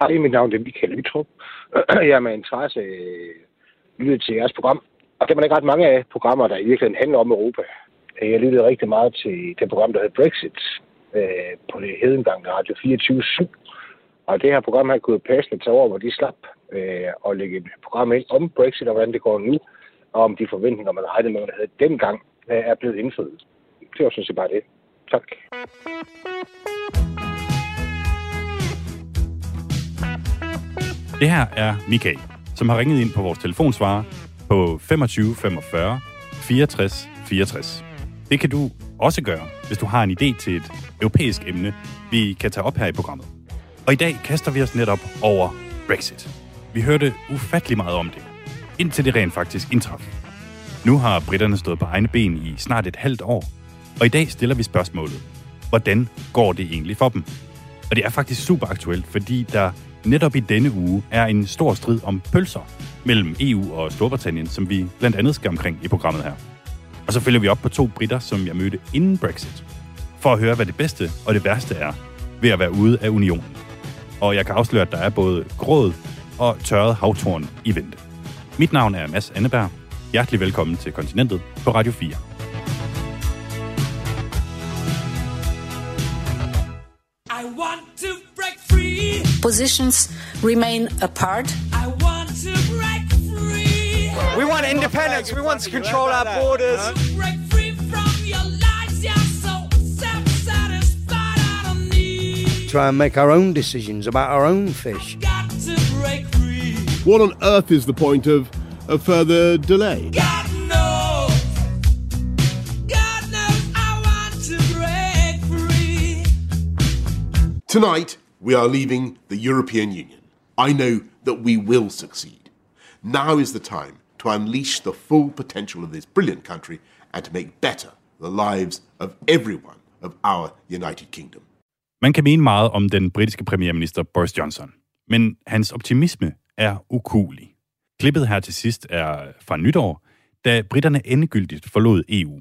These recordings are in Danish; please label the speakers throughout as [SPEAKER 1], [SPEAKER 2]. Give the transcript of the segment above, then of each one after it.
[SPEAKER 1] Hej, mit navn er Michael Lytrup. Jeg er med interesse lyttet til jeres program. Og der er ikke ret mange af programmer, der i virkeligheden handler om Europa. Jeg lyttede rigtig meget til det program, der hedder Brexit øh, på det hedengang Radio 24 Og det her program har kunne passende tage over, hvor de slap øh, og lægge et program ind om Brexit og hvordan det går nu, og om de forventninger, man regnede med, man havde dengang, øh, er blevet indfriet. Det var sådan set bare det. Tak.
[SPEAKER 2] Det her er Michael, som har ringet ind på vores telefonsvarer på 25 45 64 64. Det kan du også gøre, hvis du har en idé til et europæisk emne, vi kan tage op her i programmet. Og i dag kaster vi os netop over Brexit. Vi hørte ufattelig meget om det, indtil det rent faktisk indtraf. Nu har britterne stået på egne ben i snart et halvt år, og i dag stiller vi spørgsmålet, hvordan går det egentlig for dem? Og det er faktisk super aktuelt, fordi der netop i denne uge er en stor strid om pølser mellem EU og Storbritannien, som vi blandt andet skal omkring i programmet her. Og så følger vi op på to britter, som jeg mødte inden Brexit, for at høre, hvad det bedste og det værste er ved at være ude af unionen. Og jeg kan afsløre, at der er både gråd og tørret havtorn i vente. Mit navn er Mads Anneberg. Hjertelig velkommen til Kontinentet på Radio 4.
[SPEAKER 3] Positions remain apart.
[SPEAKER 4] I want to break free.
[SPEAKER 5] We want independence. We want to control our borders.
[SPEAKER 4] Break free from your lies. You're so self-satisfied. I don't need.
[SPEAKER 6] try and make our own decisions about our own fish.
[SPEAKER 4] Got to break free.
[SPEAKER 7] What on earth is the point of a further delay?
[SPEAKER 4] God knows. God knows I want to break free.
[SPEAKER 7] Tonight, we are leaving the European Union. I know that we will succeed. Now is the time to unleash the full potential of this brilliant country and to make better the lives of everyone of our United Kingdom.
[SPEAKER 2] Man kan mene meget om den britiske premierminister Boris Johnson, men hans optimisme er ukulig. Klippet her til sidst er fra nytår, da britterne endegyldigt forlod EU.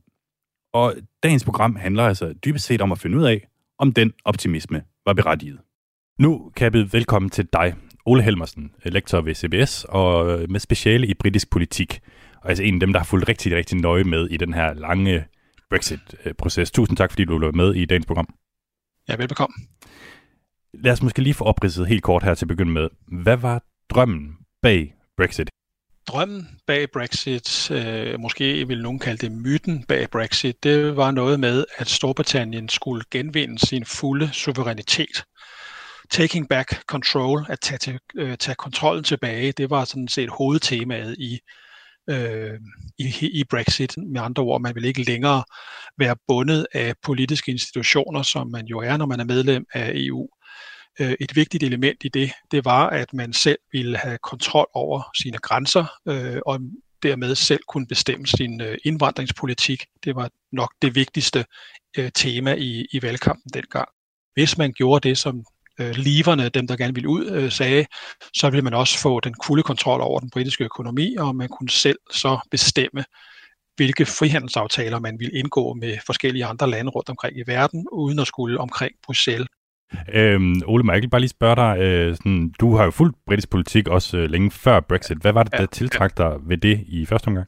[SPEAKER 2] Og dagens program handler altså dybest set om at finde ud af, om den optimisme var berettiget. Nu kan jeg byde velkommen til dig, Ole Helmersen, lektor ved CBS og med speciale i britisk politik. Og altså en af dem, der har fulgt rigtig, rigtig nøje med i den her lange Brexit-proces. Tusind tak, fordi du var med i dagens program.
[SPEAKER 8] Ja, velbekomme.
[SPEAKER 2] Lad os måske lige få opridset helt kort her til at begynde med. Hvad var drømmen bag Brexit?
[SPEAKER 8] Drømmen bag Brexit, øh, måske vil nogen kalde det myten bag Brexit, det var noget med, at Storbritannien skulle genvinde sin fulde suverænitet. Taking back control, at tage, til, øh, tage kontrollen tilbage, det var sådan set hovedtemaet i, øh, i, i Brexit. Med andre ord, man vil ikke længere være bundet af politiske institutioner, som man jo er, når man er medlem af EU. Øh, et vigtigt element i det, det var, at man selv ville have kontrol over sine grænser, øh, og dermed selv kunne bestemme sin øh, indvandringspolitik. Det var nok det vigtigste øh, tema i, i valgkampen dengang. Hvis man gjorde det, som øh, liverne, dem der gerne ville ud, øh, sagde, så ville man også få den fulde kontrol over den britiske økonomi, og man kunne selv så bestemme, hvilke frihandelsaftaler man ville indgå med forskellige andre lande rundt omkring i verden, uden at skulle omkring Bruxelles.
[SPEAKER 2] Øhm, Ole, må jeg ikke bare lige spørge dig, øh, sådan, du har jo fulgt britisk politik også øh, længe før Brexit. Hvad var det, der tiltrak dig ved det i første omgang?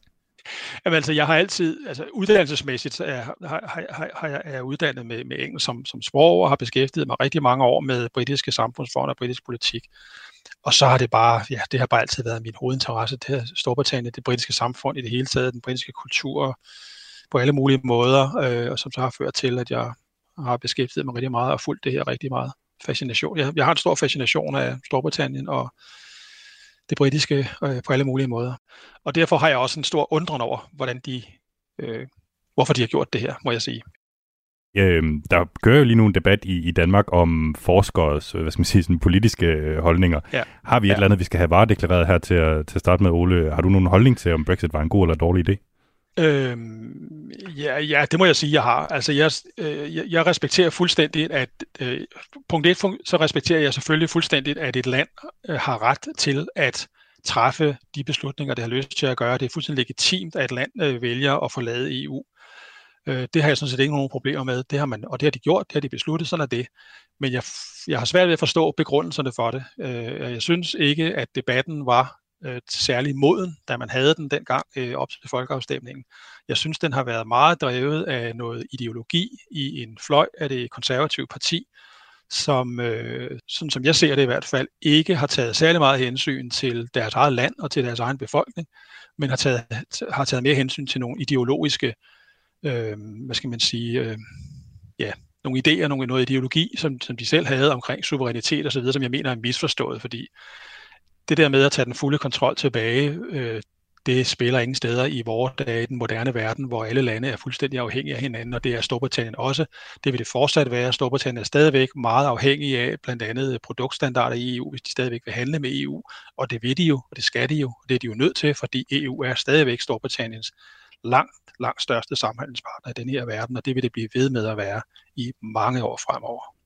[SPEAKER 8] Jamen altså, jeg har altid, altså uddannelsesmæssigt er, har, har, har jeg, er jeg uddannet med, med engelsk som, som sprog og har beskæftiget mig rigtig mange år med britiske samfundsforhold og britisk politik. Og så har det bare, ja, det har bare altid været min hovedinteresse, det her Storbritannien, det britiske samfund i det hele taget, den britiske kultur på alle mulige måder, øh, og som så har ført til, at jeg har beskæftiget mig rigtig meget og fulgt det her rigtig meget fascination. Jeg, jeg har en stor fascination af Storbritannien og det britiske øh, på alle mulige måder. Og derfor har jeg også en stor undren over, hvordan de, øh, hvorfor de har gjort det her, må jeg sige.
[SPEAKER 2] Øhm, der kører jo lige nu en debat i, i Danmark om forskers hvad skal man sige, sådan politiske øh, holdninger.
[SPEAKER 8] Ja.
[SPEAKER 2] Har vi et
[SPEAKER 8] Ja.
[SPEAKER 2] eller andet, vi skal have varedeklareret her til at, til at starte med, Ole? Har du nogen holdning til, om Brexit var en god eller dårlig idé?
[SPEAKER 8] Øhm, ja, ja, det må jeg sige, jeg har. Altså, jeg, øh, jeg, jeg respekterer fuldstændigt, at øh, punkt et, så respekterer jeg selvfølgelig fuldstændigt, at et land øh, har ret til at træffe de beslutninger, det har lyst til at gøre. Det er fuldstændig legitimt, at et land øh, vælger at forlade EU. Øh, det har jeg sådan set ikke nogen problemer med. Det har man, og det har de gjort, det har de besluttet, sådan er det. Men jeg, jeg har svært ved at forstå begrundelserne for det. Øh, jeg synes ikke, at debatten var øh, særlig moden, da man havde den dengang øh, op til folkeafstemningen. Jeg synes, den har været meget drevet af noget ideologi i en fløj af det konservative parti, som, øh, sådan som jeg ser det i hvert fald, ikke har taget særlig meget hensyn til deres eget land og til deres egen befolkning, men har taget, har taget mere hensyn til nogle ideologiske, øh, hvad skal man sige, øh, ja, nogle idéer, nogle, noget ideologi, som, som de selv havde omkring suverænitet osv., som jeg mener er misforstået, fordi det der med at tage den fulde kontrol tilbage, øh, det spiller ingen steder i vores dage i den moderne verden, hvor alle lande er fuldstændig afhængige af hinanden, og det er Storbritannien også. Det vil det fortsat være. Storbritannien er stadigvæk meget afhængig af blandt andet øh, produktstandarder i EU, hvis de stadigvæk vil handle med EU, og det vil de jo, og det skal de jo, og det er de jo nødt til, fordi EU er stadigvæk Storbritanniens langt, langt største samhandelspartner i den her verden, og det vil det blive ved med at være i mange år fremover.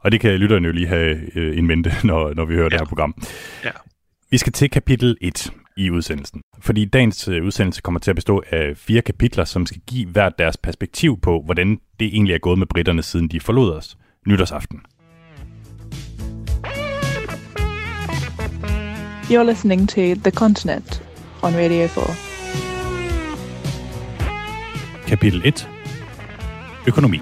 [SPEAKER 2] Og det kan lytterne jo lige have øh, en mente, når, når vi hører ja. det her program.
[SPEAKER 8] Ja.
[SPEAKER 2] Vi skal til kapitel 1 i udsendelsen. Fordi dagens øh, udsendelse kommer til at bestå af fire kapitler, som skal give hvert deres perspektiv på, hvordan det egentlig er gået med britterne, siden de forlod os nytårsaften.
[SPEAKER 9] You're listening to The Continent on Radio 4.
[SPEAKER 2] Kapitel 1. Økonomi.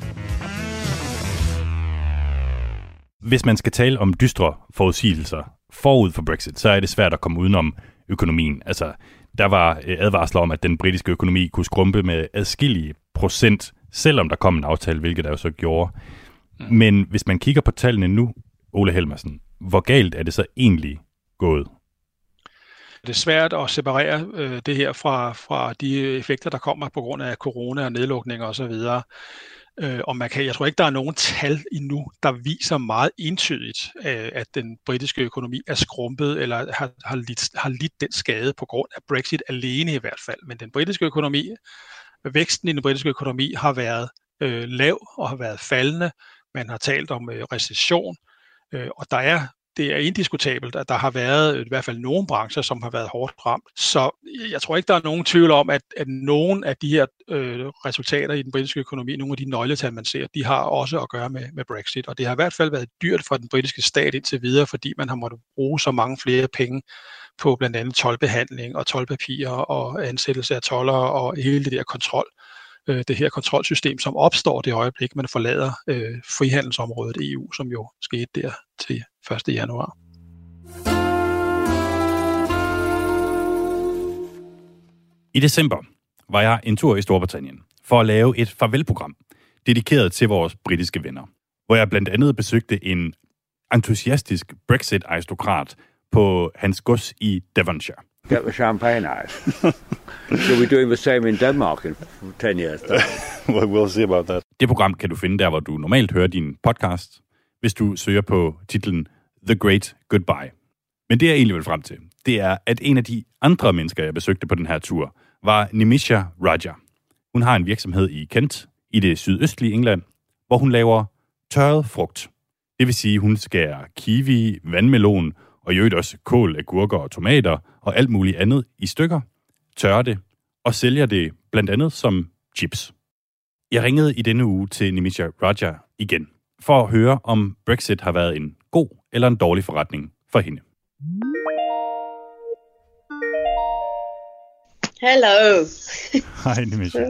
[SPEAKER 2] Hvis man skal tale om dystre forudsigelser forud for Brexit, så er det svært at komme udenom økonomien. Altså, der var øh, advarsler om, at den britiske økonomi kunne skrumpe med adskillige procent, selvom der kom en aftale, hvilket der jo så gjorde. Mm. Men hvis man kigger på tallene nu, Ole Helmersen, hvor galt er det så egentlig gået?
[SPEAKER 8] Det er svært at separere øh, det her fra, fra de effekter, der kommer på grund af corona og nedlukninger osv. Øh, og man kan, jeg tror ikke, der er nogen tal endnu, der viser meget entydigt, øh, at den britiske økonomi er skrumpet eller har, har, lidt, har lidt den skade på grund af Brexit alene i hvert fald. Men den britiske økonomi, væksten i den britiske økonomi har været øh, lav og har været faldende. Man har talt om øh, recession, øh, og der er det er indiskutabelt, at der har været i hvert fald nogle brancher, som har været hårdt ramt. Så jeg tror ikke, der er nogen tvivl om, at, at nogen af de her øh, resultater i den britiske økonomi, nogle af de nøgletal, man ser, de har også at gøre med, med Brexit. Og det har i hvert fald været dyrt for den britiske stat indtil videre, fordi man har måttet bruge så mange flere penge på blandt andet tolbehandling og tolpapirer og ansættelse af toller og hele det der kontrol øh, det her kontrolsystem, som opstår det øjeblik, man forlader øh, frihandelsområdet EU, som jo skete der til 1. januar.
[SPEAKER 2] I december var jeg en tur i Storbritannien for at lave et farvelprogram, dedikeret til vores britiske venner, hvor jeg blandt andet besøgte en entusiastisk Brexit-aristokrat på hans gods i Devonshire.
[SPEAKER 10] Get the champagne out. Should we doing the same in Denmark in 10 years?
[SPEAKER 2] well, we'll see about that. Det program kan du finde der, hvor du normalt hører din podcast, hvis du søger på titlen The Great Goodbye. Men det jeg egentlig vil frem til, det er, at en af de andre mennesker, jeg besøgte på den her tur, var Nimisha Raja. Hun har en virksomhed i Kent, i det sydøstlige England, hvor hun laver tørret frugt. Det vil sige, at hun skærer kiwi, vandmelon og i øvrigt også kål, agurker og tomater og alt muligt andet i stykker, tørrer det og sælger det blandt andet som chips. Jeg ringede i denne uge til Nimisha Raja igen, for at høre, om Brexit har været en god eller en dårlig forretning for hende.
[SPEAKER 11] Hello.
[SPEAKER 2] Hi, Nimisha.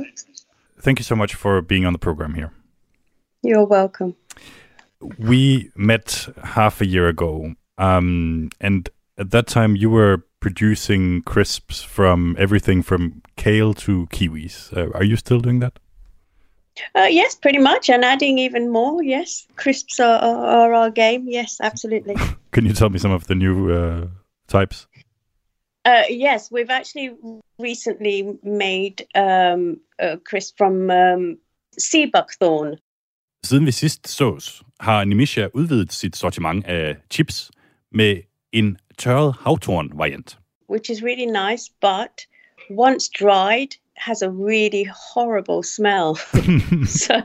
[SPEAKER 2] Thank you so much for being on the program here.
[SPEAKER 11] You're welcome.
[SPEAKER 2] We met half a year ago, um, and at that time you were producing crisps from everything from kale to kiwis. Uh, are you still doing that?
[SPEAKER 11] Uh, yes, pretty much, and adding even more. Yes, crisps are, are, are our game. Yes, absolutely.
[SPEAKER 2] Can you tell me some of the new uh, types?
[SPEAKER 11] Uh, yes, we've actually recently made um, a crisp from um, sea buckthorn.
[SPEAKER 2] Siden vi sidst sås, har Nimisha udvidet sit sortiment af chips med en tørret havtorn-variant.
[SPEAKER 11] which is really nice, but once dried, has a really horrible smell. so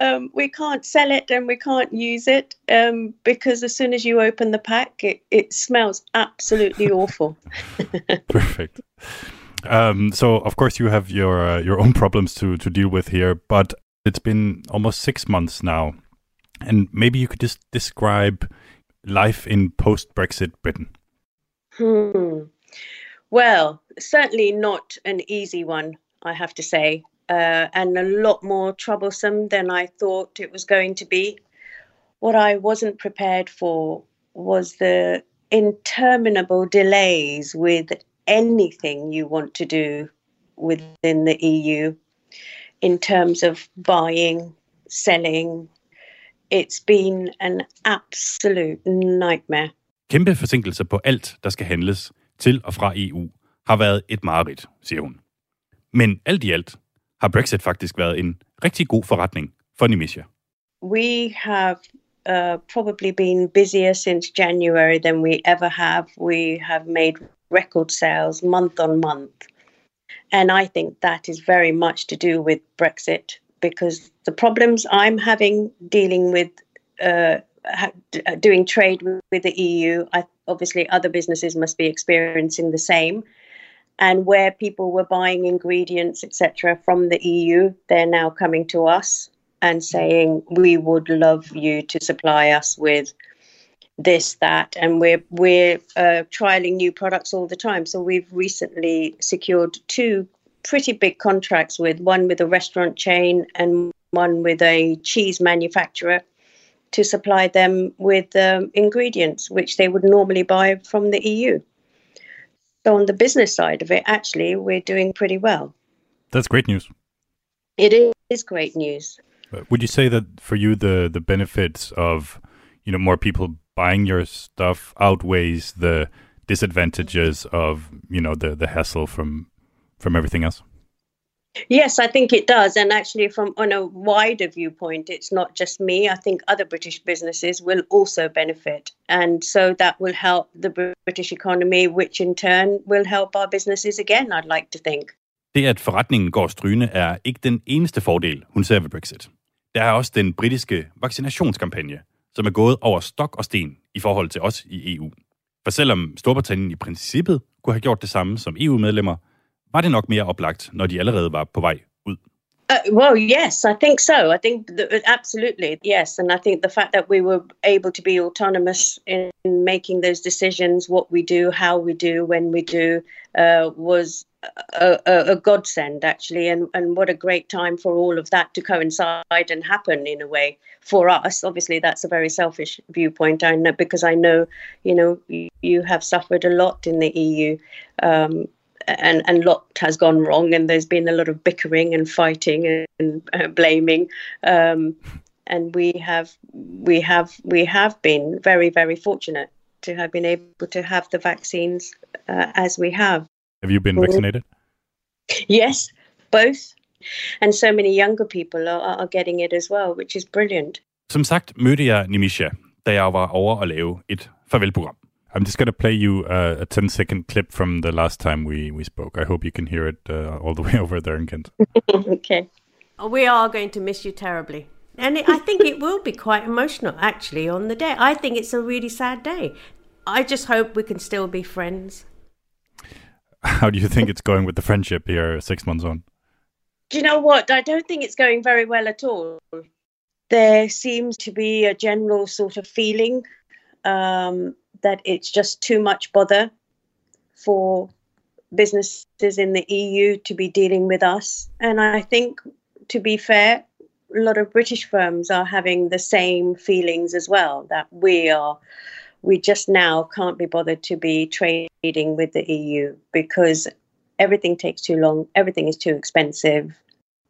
[SPEAKER 11] um, we can't sell it and we can't use it um, because as soon as you open the pack, it, it smells absolutely awful.
[SPEAKER 2] Perfect. Um, so of course you have your uh, your own problems to to deal with here, but it's been almost six months now, and maybe you could just describe life in post-Brexit Britain.
[SPEAKER 11] Hmm. Well, certainly not an easy one, I have to say, uh, and a lot more troublesome than I thought it was going to be. What I wasn't prepared for was the interminable delays with anything you want to do within the EU in terms of buying, selling. It's been an absolute nightmare.
[SPEAKER 2] Kæmpe forsinkelser på alt, der skal handles til og fra EU, har været et mareridt, siger hun. Men alt i alt har Brexit faktisk været en rigtig god forretning for Nimisha.
[SPEAKER 11] We have uh, probably been busier since January than we ever have. We have made record sales month on month. And I think that is very much to do with Brexit because the problems I'm having dealing with uh, uh, doing trade with, with the EU, I, obviously other businesses must be experiencing the same. And where people were buying ingredients, etc., from the EU, they're now coming to us and saying, "We would love you to supply us with this, that," and we're we're uh, trialing new products all the time. So we've recently secured two pretty big contracts with one with a restaurant chain and one with a cheese manufacturer to supply them with um, ingredients which they would normally buy from the EU. So on the business side of it, actually, we're doing pretty well.
[SPEAKER 2] That's great news.
[SPEAKER 11] It is great news.
[SPEAKER 2] Would you say that for you the the benefits of you know more people buying your stuff outweighs the disadvantages of you know the the hassle from from everything else?
[SPEAKER 11] Yes, I think it does. And actually, from on a wider viewpoint, it's not just me. I think other British businesses will also benefit. And so that will help the Br- British economy, which in turn will help our businesses again, I'd like to think.
[SPEAKER 2] Det, at forretningen går strygende, er ikke den eneste fordel, hun ser ved Brexit. Der er også den britiske vaccinationskampagne, som er gået over stok og sten i forhold til os i EU. For selvom Storbritannien i princippet kunne have gjort det samme som EU-medlemmer, var det nok mere oplagt, når de allerede var på vej ud.
[SPEAKER 11] Uh, well, yes, I think so. I think th- absolutely, yes. And I think the fact that we were able to be autonomous in making those decisions, what we do, how we do, when we do, uh, was a, a, a godsend, actually. And, and what a great time for all of that to coincide and happen in a way for us. Obviously, that's a very selfish viewpoint. I know because I know, you know, you have suffered a lot in the EU. Um, and and lot has gone wrong, and there's been a lot of bickering and fighting and uh, blaming, um, and we have we have we have been very very fortunate to have been able to have the vaccines uh, as we have.
[SPEAKER 2] Have you been vaccinated?
[SPEAKER 11] Yes, both, and so many younger people are, are getting it as well, which is brilliant.
[SPEAKER 2] Som sagt mødte jeg Nimisha, da jeg var over at lave et farvelprogram. I'm just going to play you uh, a 10 second clip from the last time we, we spoke. I hope you can hear it uh, all the way over there in Kent.
[SPEAKER 11] okay.
[SPEAKER 12] We are going to miss you terribly. And it, I think it will be quite emotional, actually, on the day. I think it's a really sad day. I just hope we can still be friends.
[SPEAKER 2] How do you think it's going with the friendship here six months on?
[SPEAKER 11] Do you know what? I don't think it's going very well at all. There seems to be a general sort of feeling um, that it's just too much bother for businesses in the EU to be dealing with us. And I think, to be fair, a lot of British firms are having the same feelings as well that we are, we just now can't be bothered to be trading with the EU because everything takes too long, everything is too expensive,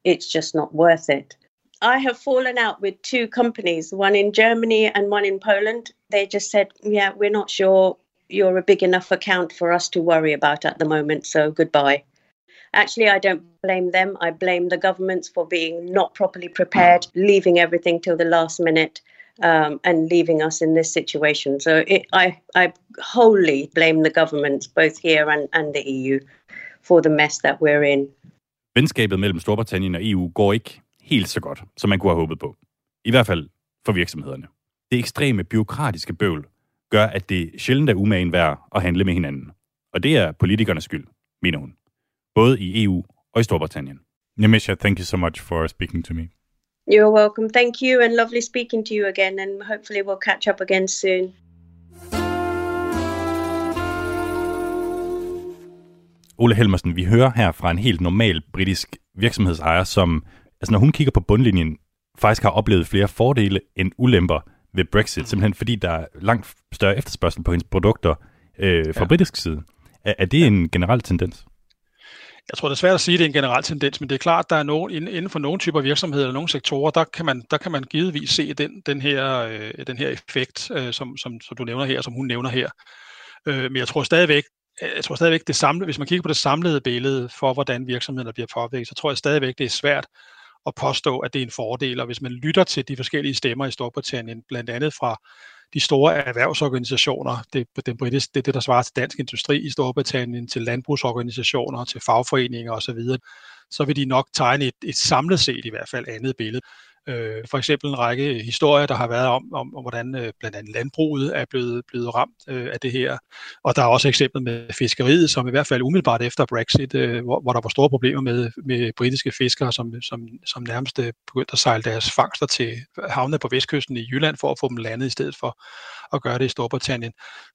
[SPEAKER 11] it's just not worth it. I have fallen out with two companies, one in Germany and one in Poland. They just said, Yeah, we're not sure you're a big enough account for us to worry about at the moment, so goodbye. Actually, I don't blame them. I blame the governments for being not properly prepared, leaving everything till the last minute, um, and leaving us in this situation. So it, I, I wholly blame the governments, both here and, and the EU, for the mess that we're in.
[SPEAKER 2] Venskabet mellem Storbritannien og EU går ikke helt så godt, som man kunne have håbet på. I hvert fald for virksomhederne. Det ekstreme byråkratiske bøvl gør, at det sjældent er umagen værd at handle med hinanden. Og det er politikernes skyld, mener hun. både i EU og i Storbritannien. Nimisha, thank you so much for speaking to me.
[SPEAKER 11] You're welcome. Thank you, and lovely speaking to you again. And hopefully, we'll catch up again soon.
[SPEAKER 2] Ole Helmersen, vi hører her fra en helt normal britisk virksomhedsejer, som altså når hun kigger på bundlinjen, faktisk har oplevet flere fordele end ulemper ved Brexit, simpelthen fordi der er langt større efterspørgsel på hendes produkter øh, fra ja. britisk side. Er, er det en generel tendens?
[SPEAKER 8] Jeg tror, det er svært at sige, at det er en generel tendens, men det er klart, at der er nogen, inden for nogle typer virksomheder eller nogle sektorer, der kan man, der kan man givetvis se den, den, her, øh, den her effekt, øh, som, som, som du nævner her, som hun nævner her. Øh, men jeg tror stadigvæk, jeg tror stadigvæk, det samlede, hvis man kigger på det samlede billede for, hvordan virksomhederne bliver påvirket, så tror jeg stadigvæk, det er svært at påstå, at det er en fordel. Og hvis man lytter til de forskellige stemmer i Storbritannien, blandt andet fra de store erhvervsorganisationer, det, den britiske, det er det, der svarer til dansk industri i Storbritannien, til landbrugsorganisationer, til fagforeninger osv., så vil de nok tegne et, et samlet set i hvert fald andet billede. Øh, for eksempel en række historier, der har været om, om, om hvordan øh, blandt andet landbruget er blevet, blevet ramt øh, af det her. Og der er også eksemplet med fiskeriet, som i hvert fald umiddelbart efter Brexit, øh, hvor, hvor der var store problemer med, med britiske fiskere, som, som, som nærmest øh, begyndte at sejle deres fangster til havne på vestkysten i Jylland for at få dem landet i stedet for at gøre det i Storbritannien.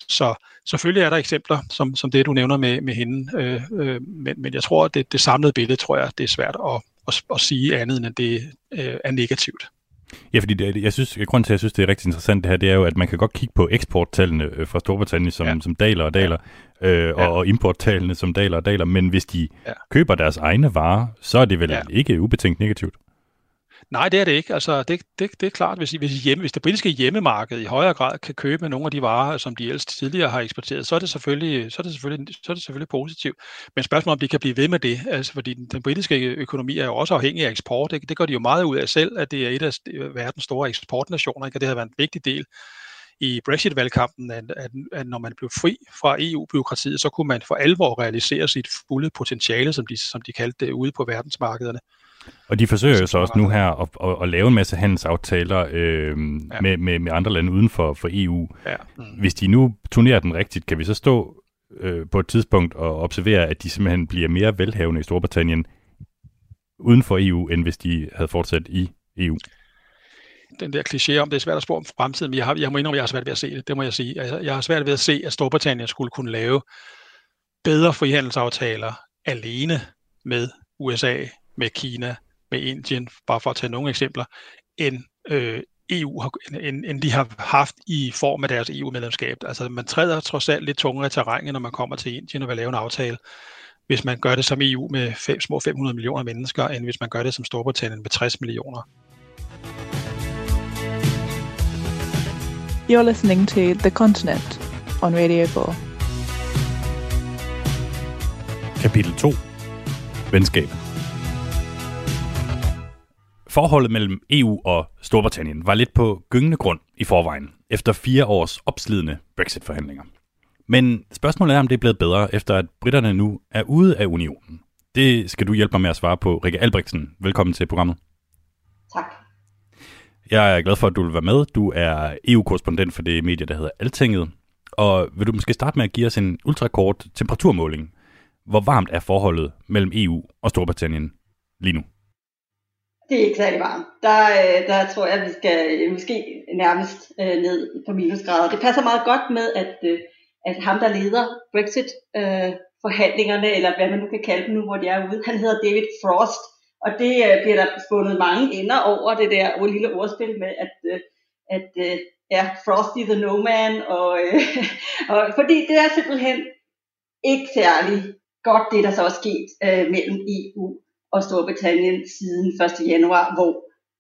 [SPEAKER 8] Så selvfølgelig er der eksempler, som, som det du nævner med, med hende, øh, øh, men, men jeg tror, at det, det samlede billede, tror jeg, det er svært at, at, at sige andet, end at det øh, er negativt.
[SPEAKER 2] Ja, fordi det, jeg synes, grund til, at jeg synes, det er rigtig interessant det her, det er jo, at man kan godt kigge på eksporttallene øh, fra Storbritannien, som, ja. som daler og daler, ja. øh, og, ja. og importtallene, som daler og daler, men hvis de ja. køber deres egne varer, så er det vel ja. ikke ubetænkt negativt?
[SPEAKER 8] Nej, det er det ikke. Altså, det, det, det er klart, hvis, hvis, hjemme, hvis det britiske hjemmemarked i højere grad kan købe nogle af de varer, som de ellers tidligere har eksporteret, så er det selvfølgelig, så er det selvfølgelig, så er det selvfølgelig positivt. Men spørgsmålet om de kan blive ved med det, altså, fordi den, den britiske økonomi er jo også afhængig af eksport. Ikke? Det gør de jo meget ud af selv, at det er et af øh, verdens store eksportnationer, ikke? og det har været en vigtig del i Brexit-valgkampen, at, at, at når man blev fri fra EU-byråkratiet, så kunne man for alvor realisere sit fulde potentiale, som de, som de kaldte det, ude på verdensmarkederne.
[SPEAKER 2] Og de forsøger jo så også nu her at, at, at lave en masse handelsaftaler øh, ja. med, med, med andre lande uden for, for EU.
[SPEAKER 8] Ja.
[SPEAKER 2] Mm. Hvis de nu turnerer den rigtigt, kan vi så stå øh, på et tidspunkt og observere, at de simpelthen bliver mere velhavende i Storbritannien uden for EU, end hvis de havde fortsat i EU?
[SPEAKER 8] den der kliché om, det er svært at spå om fremtiden, men jeg, har, jeg må indrømme, at jeg har svært ved at se det, det må jeg sige. Altså, jeg har svært ved at se, at Storbritannien skulle kunne lave bedre frihandelsaftaler alene med USA, med Kina, med Indien, bare for at tage nogle eksempler, end øh, EU har, end, end de har haft i form af deres EU-medlemskab. Altså man træder trods alt lidt tungere i terrænet, når man kommer til Indien og vil lave en aftale, hvis man gør det som EU med fem, små 500 millioner mennesker, end hvis man gør det som Storbritannien med 60 millioner.
[SPEAKER 9] You're listening to The Continent on Radio 4.
[SPEAKER 2] Kapitel 2. Venskab. Forholdet mellem EU og Storbritannien var lidt på gyngende grund i forvejen, efter fire års opslidende Brexit-forhandlinger. Men spørgsmålet er, om det er blevet bedre, efter at britterne nu er ude af unionen. Det skal du hjælpe mig med at svare på. Rikke Albrechtsen, velkommen til programmet.
[SPEAKER 13] Tak.
[SPEAKER 2] Jeg er glad for, at du vil være med. Du er EU-korrespondent for det medie, der hedder Altinget. Og vil du måske starte med at give os en ultrakort temperaturmåling? Hvor varmt er forholdet mellem EU og Storbritannien lige nu?
[SPEAKER 13] Det er ikke særlig varmt. Der, øh, der tror jeg, at vi skal øh, måske nærmest øh, ned på minusgrader. Det passer meget godt med, at, øh, at ham, der leder Brexit øh, forhandlingerne, eller hvad man nu kan kalde dem nu, hvor de er ude, han hedder David Frost. Og det øh, bliver der fundet mange ender over det der og lille ordspil med, at, øh, at øh, ja, Frosty the No Man, og, øh, og fordi det er simpelthen ikke særlig godt, det der så er sket øh, mellem EU og Storbritannien siden 1. januar, hvor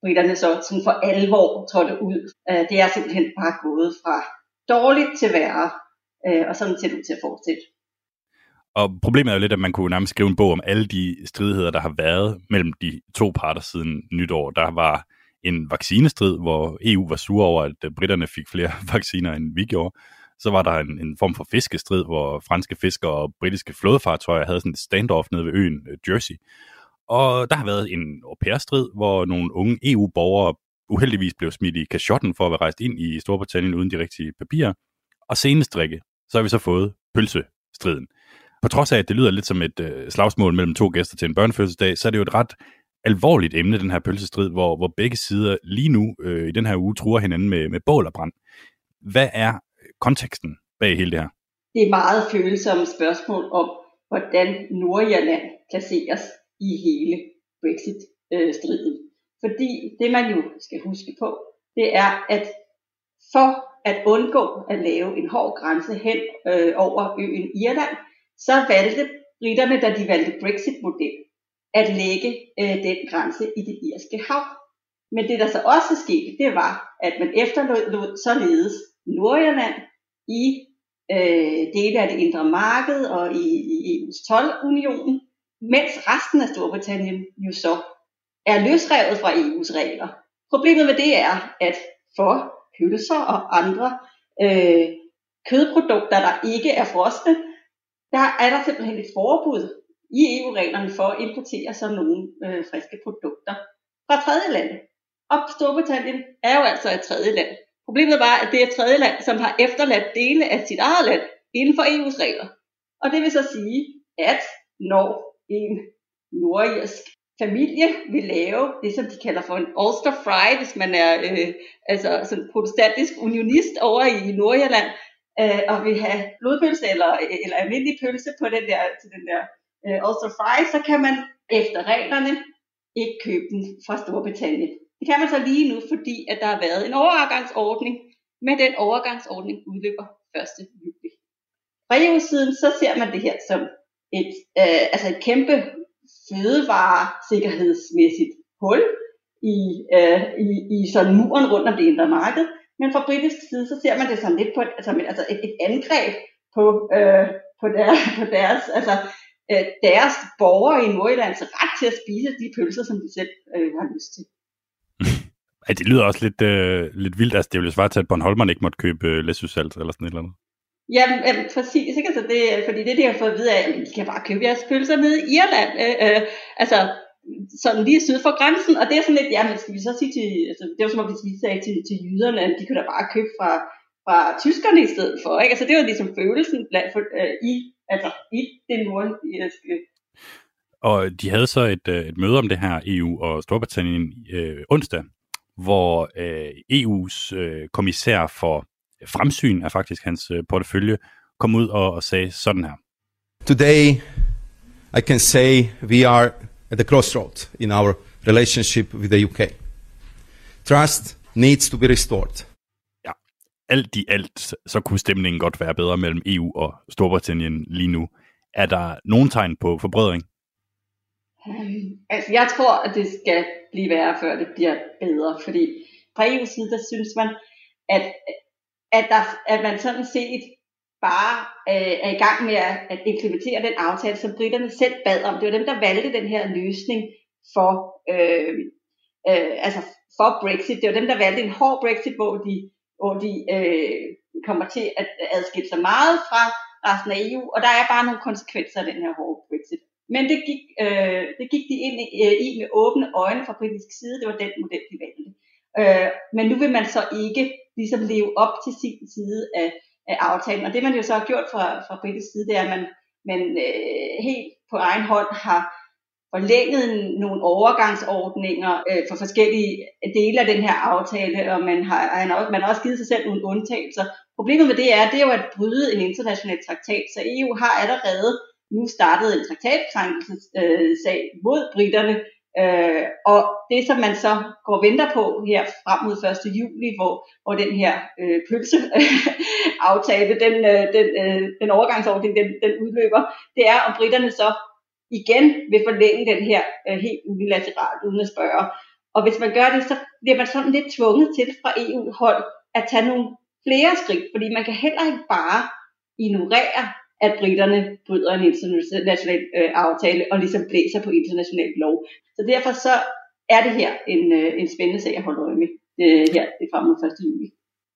[SPEAKER 13] britterne så sådan for alvor trådte ud. Øh, det er simpelthen bare gået fra dårligt til værre, øh, og sådan ser det ud til at fortsætte.
[SPEAKER 2] Og problemet er jo lidt, at man kunne nærmest skrive en bog om alle de stridigheder, der har været mellem de to parter siden nytår. Der var en vaccinestrid, hvor EU var sur over, at øh, britterne fik flere vacciner, end vi gjorde. Så var der en, en form for fiskestrid, hvor franske fiskere og britiske flådefartøjer havde sådan et standoff nede ved øen Jersey. Og der har været en au strid hvor nogle unge EU-borgere uheldigvis blev smidt i kashotten for at være rejst ind i Storbritannien uden de rigtige papirer. Og senest drikke, så har vi så fået pølsestriden. på trods af, at det lyder lidt som et øh, slagsmål mellem to gæster til en børnefødselsdag, så er det jo et ret alvorligt emne, den her pølsestrid, hvor, hvor begge sider lige nu øh, i den her uge truer hinanden med, med bål og brand. Hvad er øh, konteksten bag hele det her?
[SPEAKER 13] Det er meget følsomme spørgsmål om, hvordan Nordjylland placeres i hele Brexit-striden. Fordi det man jo skal huske på, det er, at for at undgå at lave en hård grænse hen øh, over øen Irland, så valgte britterne, da de valgte Brexit-model, at lægge øh, den grænse i det irske hav. Men det, der så også skete, det var, at man efterlod således Nordirland i øh, dele af det indre marked og i, i EU's tolvunion, mens resten af Storbritannien jo så er løsrevet fra EU's regler. Problemet med det er, at for pølser og andre øh, kødprodukter, der ikke er frosne, der er der simpelthen et forbud i EU-reglerne for at importere sådan nogle øh, friske produkter fra tredje lande. Og Storbritannien er jo altså et tredje land. Problemet var, at det er et tredje land, som har efterladt dele af sit eget land inden for EU's regler. Og det vil så sige, at når en nordirsk familie vil lave det, som de kalder for en Ulster Fry, hvis man er øh, altså sådan protestantisk unionist over i Nordjylland, øh, og vil have blodpølse eller, eller almindelig pølse på den der, til den der øh, Ulster Fry, så kan man efter reglerne ikke købe den fra Storbritannien. Det kan man så lige nu, fordi at der har været en overgangsordning, men den overgangsordning udløber 1. juli. Fra EU-siden så ser man det her som et, øh, altså et kæmpe fødevaresikkerhedsmæssigt hul i, øh, i, i sådan muren rundt om det indre marked. Men fra britisk side, så ser man det sådan lidt på, altså, altså et, et angreb på, øh, på, deres, på deres, altså, øh, deres borgere i Nordjyllands altså ret til at spise de pølser, som de selv øh, har lyst til.
[SPEAKER 2] Ej, det lyder også lidt, øh, lidt vildt. Altså, det ville jo svare til, at Bornholmeren ikke måtte købe øh, læsøsalt eller sådan et eller andet.
[SPEAKER 13] Jamen, jamen præcis, ikke? Altså det, fordi det, de har fået at vide, er, at de kan bare købe jeres pølser nede i Irland. Øh, øh, altså, sådan lige syd for grænsen, og det er sådan lidt, jamen skal vi så sige til, altså det var som om vi sagde til, til jyderne, at de kunne da bare købe fra, fra tyskerne i stedet for, ikke? Altså det var ligesom følelsen blandt, for, øh, i, altså i den nordiske øh, øh.
[SPEAKER 2] Og de havde så et, øh, et møde om det her EU og Storbritannien øh, onsdag, hvor øh, EU's øh, kommissær for fremsyn er faktisk hans øh, portefølje, kom ud og, og sagde sådan her.
[SPEAKER 14] Today, I can say we are at the crossroad in our relationship with the UK. Trust needs to be restored.
[SPEAKER 2] Ja, alt i alt, så kunne stemningen godt være bedre mellem EU og Storbritannien lige nu. Er der nogen tegn på forbrødring?
[SPEAKER 13] Um, altså jeg tror, at det skal blive værre, før det bliver bedre, fordi fra EU's side, der synes man, at, at, der, at man sådan set bare øh, er i gang med at, at implementere den aftale, som britterne selv bad om. Det var dem, der valgte den her løsning for, øh, øh, altså for Brexit. Det var dem, der valgte en hård Brexit, hvor de, hvor de øh, kommer til at adskille sig meget fra resten af EU, og der er bare nogle konsekvenser af den her hårde Brexit. Men det gik, øh, det gik de ind i, øh, i med åbne øjne fra britisk side. Det var den model, de valgte. Øh, men nu vil man så ikke ligesom leve op til sin side af, af aftalen. Og det man jo så har gjort fra, fra britisk side, det er, at man, man øh, helt på egen hånd har forlænget nogle overgangsordninger øh, for forskellige dele af den her aftale, og man har, man har også givet sig selv nogle undtagelser. Problemet med det er, det er jo at bryde en international traktat, så EU har allerede nu startet en traktatkrænkelsessag øh, mod britterne, Øh, og det, som man så går og venter på her frem mod 1. juli, hvor, hvor den her øh, pølseaftale, den, øh, den, øh, den overgangsordning, den, den udløber, det er, om britterne så igen vil forlænge den her øh, helt unilateralt uden at spørge. Og hvis man gør det, så bliver man sådan lidt tvunget til fra EU-hold at tage nogle flere skridt, fordi man kan heller ikke bare ignorere at britterne bryder en international øh, aftale og ligesom blæser på international lov. Så derfor så er det her en, øh, en spændende sag at holde øje med øh, her det frem mod 1. juli.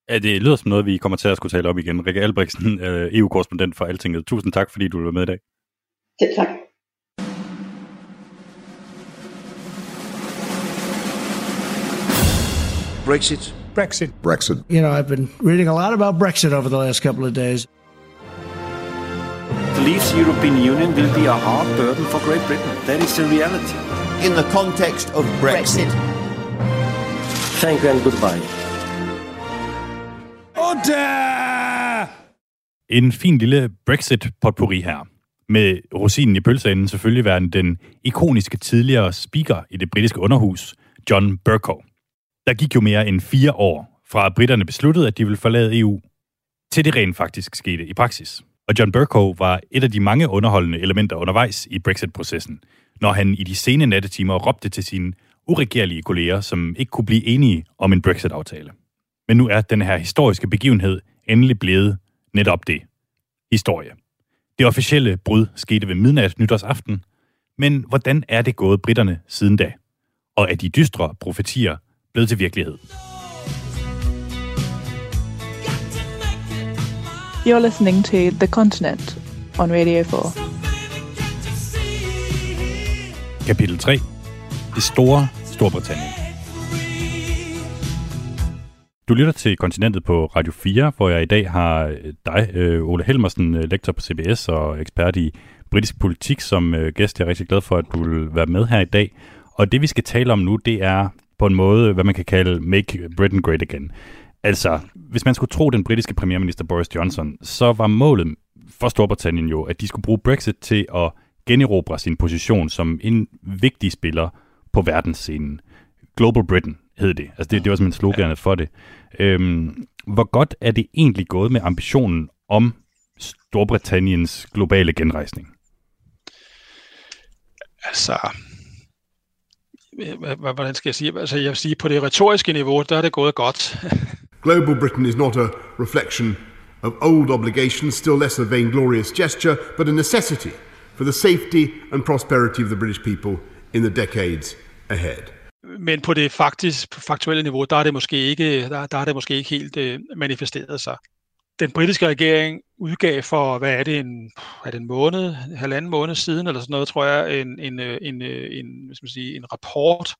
[SPEAKER 2] Ja, det lyder som noget, vi kommer til at skulle tale om igen. Rikke Albrechtsen, øh, EU-korrespondent for Altinget. Tusind tak, fordi du var med i dag.
[SPEAKER 13] Selv tak.
[SPEAKER 6] Brexit.
[SPEAKER 15] Brexit.
[SPEAKER 6] Brexit.
[SPEAKER 15] You know, I've been reading a lot about Brexit over the last couple of days. To leave the European Union will be a hard burden for Great Britain. That is the reality.
[SPEAKER 16] In the context of Brexit.
[SPEAKER 15] Thank you and goodbye.
[SPEAKER 2] En fin lille Brexit-potpourri her. Med rosinen i pølseenden selvfølgelig være den ikoniske tidligere speaker i det britiske underhus, John Bercow. Der gik jo mere end fire år fra at britterne besluttede, at de ville forlade EU, til det rent faktisk skete i praksis. Og John Bercow var et af de mange underholdende elementer undervejs i Brexit-processen, når han i de sene nattetimer råbte til sine uregerlige kolleger, som ikke kunne blive enige om en Brexit-aftale. Men nu er den her historiske begivenhed endelig blevet netop det. Historie. Det officielle brud skete ved midnat nytårsaften, men hvordan er det gået britterne siden da? Og er de dystre profetier blevet til virkelighed?
[SPEAKER 9] You're listening to The Continent on Radio 4.
[SPEAKER 2] Kapitel 3. Det store Storbritannien. Du lytter til Kontinentet på Radio 4, hvor jeg i dag har øh, dig, øh, Ole Helmersen, øh, lektor på CBS og ekspert i britisk politik, som gæst. Jeg er rigtig glad for, at du vil være med her i dag. Og det, vi skal tale om nu, det er på en måde, hvad man kan kalde Make Britain Great Again. Altså, hvis man skulle tro den britiske premierminister Boris Johnson, så var målet for Storbritannien jo, at de skulle bruge Brexit til at generobre sin position som en vigtig spiller på verdensscenen. Global Britain hed det. Altså det, det var simpelthen sloganet for det. Øhm, hvor godt er det egentlig gået med ambitionen om Storbritanniens globale genrejsning?
[SPEAKER 8] Altså, hvordan skal jeg sige? Altså, jeg vil sige, på det retoriske niveau, der er det gået godt.
[SPEAKER 7] Global Britain is not a reflection of old obligations, still less a vainglorious gesture, but a necessity for the safety and prosperity of the British people in the decades ahead.
[SPEAKER 8] Men på det faktisk, på faktuelle niveau, der er det måske ikke, der, der er det måske ikke helt øh, manifesteret sig. Den britiske regering udgav for, hvad er det, en, er det en måned, en halvanden måned siden, eller sådan noget, tror jeg, en, en, øh, en, en, en, hvad skal man sige, en rapport,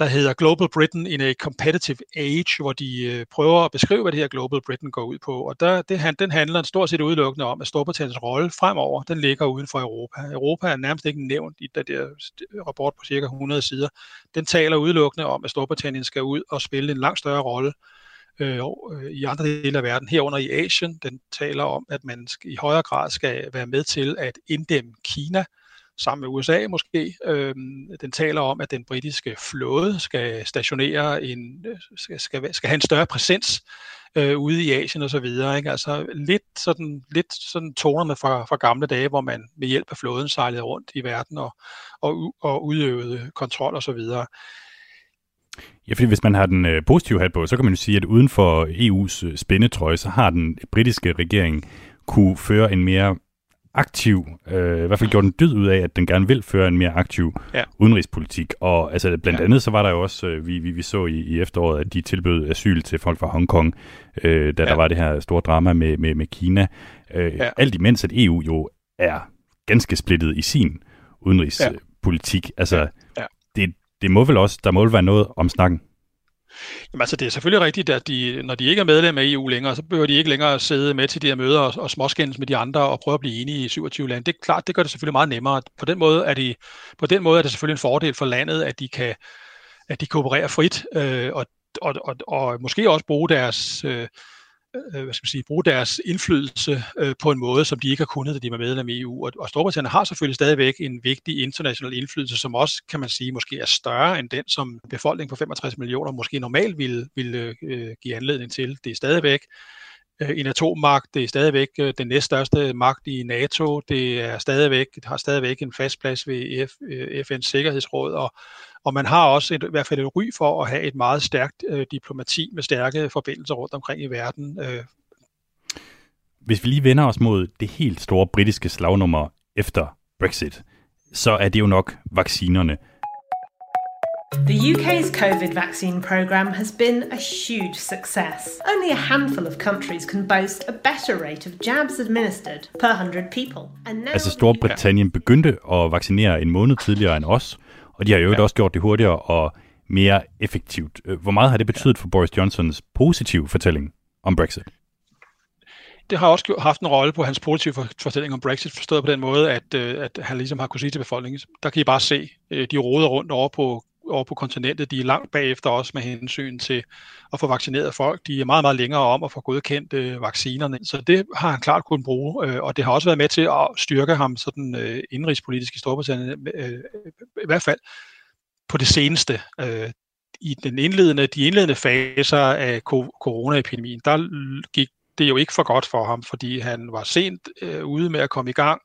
[SPEAKER 8] der hedder Global Britain in a Competitive Age, hvor de øh, prøver at beskrive, hvad det her Global Britain går ud på. Og der, det, han- den handler stort set udelukkende om, at Storbritanniens rolle fremover, den ligger uden for Europa. Europa er nærmest ikke nævnt i den der rapport på cirka 100 sider. Den taler udelukkende om, at Storbritannien skal ud og spille en langt større rolle øh, øh i andre dele af verden, herunder i Asien. Den taler om, at man i højere grad skal være med til at inddæmme Kina, sammen med USA måske. Øh, den taler om, at den britiske flåde skal stationere en, øh, skal, skal, skal have en større præsens øh, ude i Asien og så videre. Ikke? Altså lidt sådan, lidt sådan tonerne fra, fra gamle dage, hvor man med hjælp af flåden sejlede rundt i verden og, og, og udøvede kontrol og så videre.
[SPEAKER 2] Ja, fordi hvis man har den øh, positive hat på, så kan man jo sige, at uden for EU's øh, spændetrøje, så har den britiske regering kunne føre en mere aktiv, øh, i hvert fald gjort en dyd ud af, at den gerne vil føre en mere aktiv
[SPEAKER 8] Ja.
[SPEAKER 2] udenrigspolitik. Og altså, blandt andet så var der jo også, øh, vi, vi, vi så i, i efteråret, at de tilbød asyl til folk fra Hongkong, øh, da ja. der var det her store drama med, med, med Kina. Øh, ja.
[SPEAKER 8] Ja.
[SPEAKER 2] Alt imens, at EU jo er ganske splittet i sin udenrigspolitik. Ja. Altså,
[SPEAKER 8] Ja.
[SPEAKER 2] det, det må vel også, der må vel være noget om snakken.
[SPEAKER 8] Jamen altså, det er selvfølgelig rigtigt, at de, når de ikke er medlem af EU længere, så behøver de ikke længere sidde med til de her møder og, og småskændes med de andre og prøve at blive enige i 27 lande. Det er klart, det gør det selvfølgelig meget nemmere. På den måde er, de, på den måde er det selvfølgelig en fordel for landet, at de kan at de koopererer frit øh, og, og, og, og måske også bruge deres øh, øh, hvad skal man sige, bruge deres indflydelse øh, på en måde, som de ikke har kunnet, da de var medlem af EU. Og, og Storbritannien har selvfølgelig stadigvæk en vigtig international indflydelse, som også, kan man sige, måske er større end den, som befolkningen på 65 millioner måske normalt ville, ville øh, give anledning til. Det er stadigvæk Øh, en atommagt, det er stadigvæk øh, den næststørste magt i NATO, det er stadigvæk, det har stadigvæk en fast plads ved F, øh, FN's Sikkerhedsråd, og, og man har også et, i hvert fald et ry for at have et meget stærkt øh, diplomati med stærke forbindelser rundt omkring i verden. Øh,
[SPEAKER 2] Hvis vi lige vender os mod det helt store britiske slagnummer efter Brexit, så er det jo nok vaccinerne.
[SPEAKER 17] The UK's COVID vaccine programme has been a huge success. Only a handful of countries can boast a better rate of jabs administered per 100 people. And now
[SPEAKER 2] Altså Storbritannien begyndte at vaccinere en måned tidligere end os, og de har jo ja. også gjort det hurtigere og mere effektivt. Øh, Hvor meget har det betydet for Boris Johnsons positive fortælling om Brexit?
[SPEAKER 8] det har også haft en rolle på hans positive for- fortælling om Brexit, forstået på den måde, at, øh, at han ligesom har kunnet sige til befolkningen, der kan I bare se, øh, de roder rundt over på, over på kontinentet, de er langt bagefter også med hensyn til at få vaccineret folk. De er meget, meget længere om at få godkendt øh, vaccinerne. Så det har han klart kunnet bruge, øh, og det har også været med til at styrke ham sådan øh, indrigspolitisk i Storbritannien, øh, øh i hvert fald på det seneste. Øh, I den indledende, de indledende faser af ko- coronaepidemien, der gik det jo ikke for godt for ham, fordi han var sent øh, ude med at komme i gang.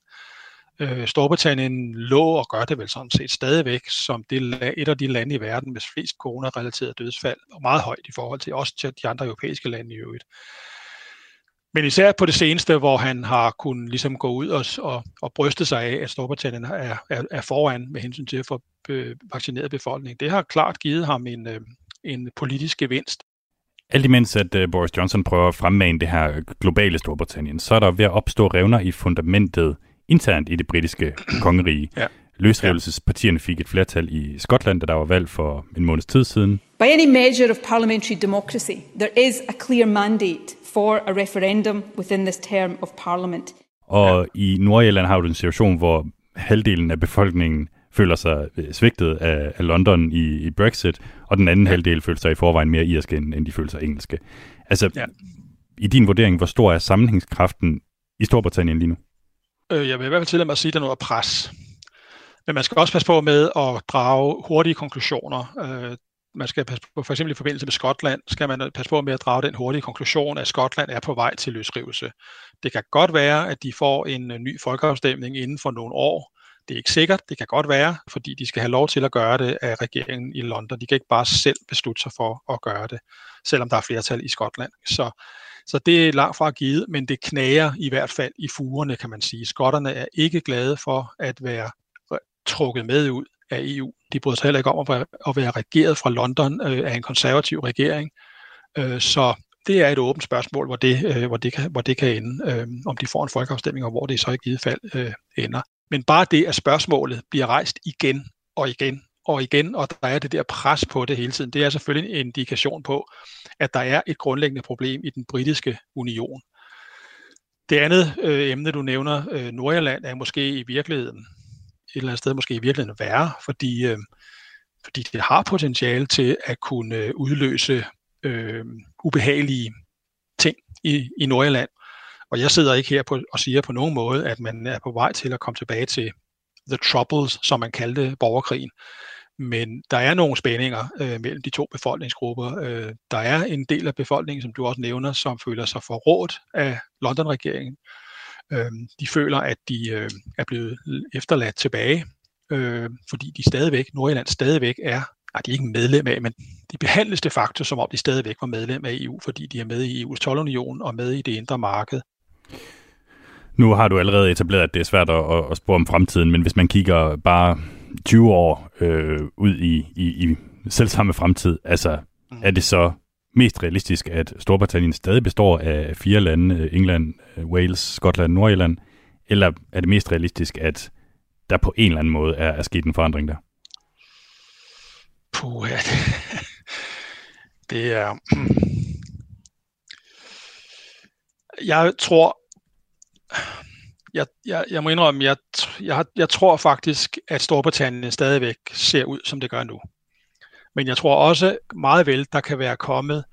[SPEAKER 8] Øh, Storbritannien lå og gør det vel sådan set stadigvæk som det, et af de lande i verden med flest corona-relaterede dødsfald, og meget højt i forhold til også til de andre europæiske lande i øvrigt. Men især på det seneste, hvor han har kunnet ligesom gå ud og, og, og bryste sig af, at Storbritannien er, er, er foran med hensyn til at få øh, vaccineret befolkningen. Det har klart givet ham en, øh, en politisk gevinst.
[SPEAKER 2] Alt imens, at øh, Boris Johnson prøver at fremmane det her globale Storbritannien, så er der ved at opstå revner i fundamentet internt i det britiske kongerige.
[SPEAKER 8] Ja.
[SPEAKER 2] Løsrivelsespartierne fik et flertal i Skotland, da der var valg for en måneds tid siden.
[SPEAKER 9] By any measure of parliamentary democracy, there is a clear mandate for a referendum within this term of parliament.
[SPEAKER 2] Og ja. i Nordirland har du en situation, hvor halvdelen af befolkningen føler sig øh, svigtet af, af London i, i Brexit, og den anden ja. halvdel føler sig i forvejen mere irske, end, end de føler sig engelske. Altså, ja. i din vurdering, hvor stor er sammenhængskraften i Storbritannien lige nu?
[SPEAKER 8] Øh, jeg vil i hvert fald tillade mig at sige, at der er noget pres. Men man skal også passe på med at drage hurtige konklusioner. Øh, man skal passe på, for eksempel i forbindelse med Skotland, skal man passe på med at drage den hurtige konklusion, at Skotland er på vej til løsrivelse. Det kan godt være, at de får en øh, ny folkeafstemning inden for nogle år. Det er ikke sikkert. Det kan godt være, fordi de skal have lov til at gøre det af regeringen i London. De kan ikke bare selv beslutte sig for at gøre det, selvom der er flertal i Skotland. Så, så det er langt fra givet, men det knager i hvert fald i fugerne, kan man sige. Skotterne er ikke glade for at være trukket med ud af EU. De bryder sig heller ikke om at være, at være regeret fra London øh, af en konservativ regering. Øh, så det er et åbent spørgsmål, hvor det, øh, hvor det, kan, hvor det kan ende, øh, om de får en folkeafstemning, og hvor det så i givet fald øh, ender. Men bare det, at spørgsmålet bliver rejst igen og igen og igen, og der er det der pres på det hele tiden, det er selvfølgelig en indikation på, at der er et grundlæggende problem i den britiske union. Det andet øh, emne, du nævner, øh, Nordjylland, er måske i virkeligheden et eller andet sted måske i virkeligheden værre, fordi, øh, fordi det har potentiale til at kunne øh, udløse øh, ubehagelige ting i, i Nordjylland. Og jeg sidder ikke her på, og siger på nogen måde, at man er på vej til at komme tilbage til the troubles, som man kaldte borgerkrigen. Men der er nogle spændinger øh, mellem de to befolkningsgrupper. Øh, der er en del af befolkningen, som du også nævner, som føler sig forrådt af London-regeringen. Øh, de føler, at de øh, er blevet efterladt tilbage, øh, fordi de stadigvæk, Nordjylland stadigvæk er, nej, de er ikke medlem af, men de behandles de facto, som om de stadigvæk var medlem af EU, fordi de er med i EU's tolvunion og med i det indre marked.
[SPEAKER 2] Nu har du allerede etableret, at det er svært at, at spore om fremtiden, men hvis man kigger bare 20 år øh, ud i, i, i selv samme fremtid, altså mm. er det så mest realistisk, at Storbritannien stadig består af fire lande, England, Wales, Skotland, Nordirland, eller er det mest realistisk, at der på en eller anden måde er, er sket en forandring der?
[SPEAKER 8] Puh, ja, det, det er... Jeg tror, jeg, jeg, jeg må indrømme, jeg, jeg, jeg tror faktisk, at Storbritannien stadigvæk ser ud, som det gør nu. Men jeg tror også meget vel, der kan være kommet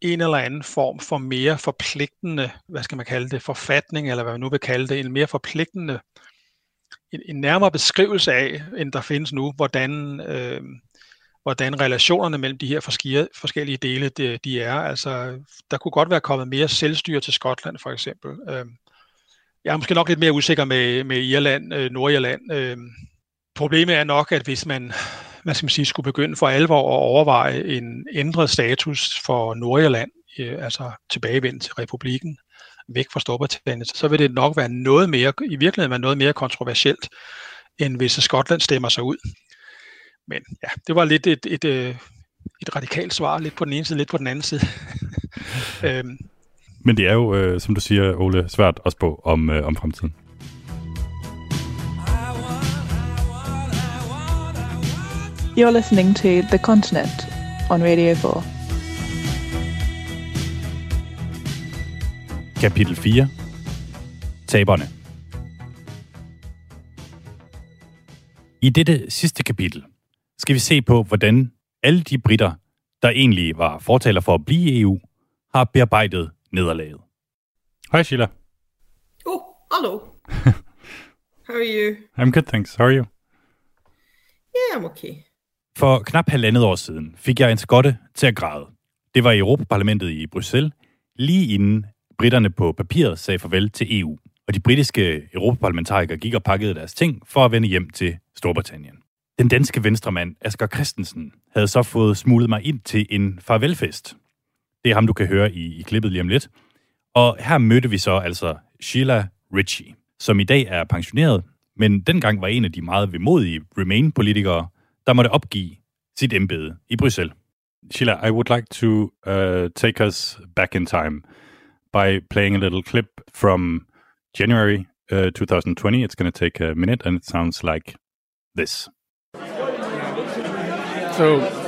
[SPEAKER 8] en eller anden form for mere forpligtende, hvad skal man kalde det, forfatning, eller hvad man nu vil kalde det, en mere forpligtende, en, en nærmere beskrivelse af, end der findes nu, hvordan, øh, hvordan relationerne mellem de her forskellige dele, de, de er. Altså, der kunne godt være kommet mere selvstyre til Skotland, for eksempel. Øh, jeg er måske nok lidt mere usikker med, med Irland, øh, Nordirland. Øh, problemet er nok, at hvis man hvad skal man sige, skulle begynde for alvor at overveje en ændret status for Nordirland, øh, altså tilbagevendt til republikken, væk fra Storbritannien, så vil det nok være noget mere, i virkeligheden være noget mere kontroversielt, end hvis Skotland stemmer sig ud. Men ja, det var lidt et, et, et, et radikalt svar, lidt på den ene side, lidt på den anden side. øhm.
[SPEAKER 2] Men det er jo, øh, som du siger, Ole, svært at spå om, øh, om fremtiden.
[SPEAKER 9] You're listening to The Continent on Radio 4.
[SPEAKER 2] Kapitel 4. Taberne. I dette sidste kapitel skal vi se på, hvordan alle de britter, der egentlig var fortaler for at blive i EU, har bearbejdet nederlaget. Hej Sheila.
[SPEAKER 18] Oh, hello. How are you?
[SPEAKER 2] I'm good, thanks. How are you?
[SPEAKER 18] Yeah, I'm okay.
[SPEAKER 2] For knap halvandet år siden fik jeg en skotte til at græde. Det var i Europaparlamentet i Bruxelles, lige inden britterne på papiret sagde farvel til EU. Og de britiske europaparlamentarikere gik og pakkede deres ting for at vende hjem til Storbritannien. Den danske venstremand Asger Christensen havde så fået smuglet mig ind til en farvelfest. Det er ham, du kan høre i, i klippet lige om lidt. Og her mødte vi så altså Sheila Ritchie, som i dag er pensioneret, men dengang var en af de meget vemodige Remain-politikere, der måtte opgive sit embede i Bruxelles. Sheila, I would like to uh, take us back in time by playing a little clip from January uh, 2020. It's going to take a minute, and it sounds like this.
[SPEAKER 19] So,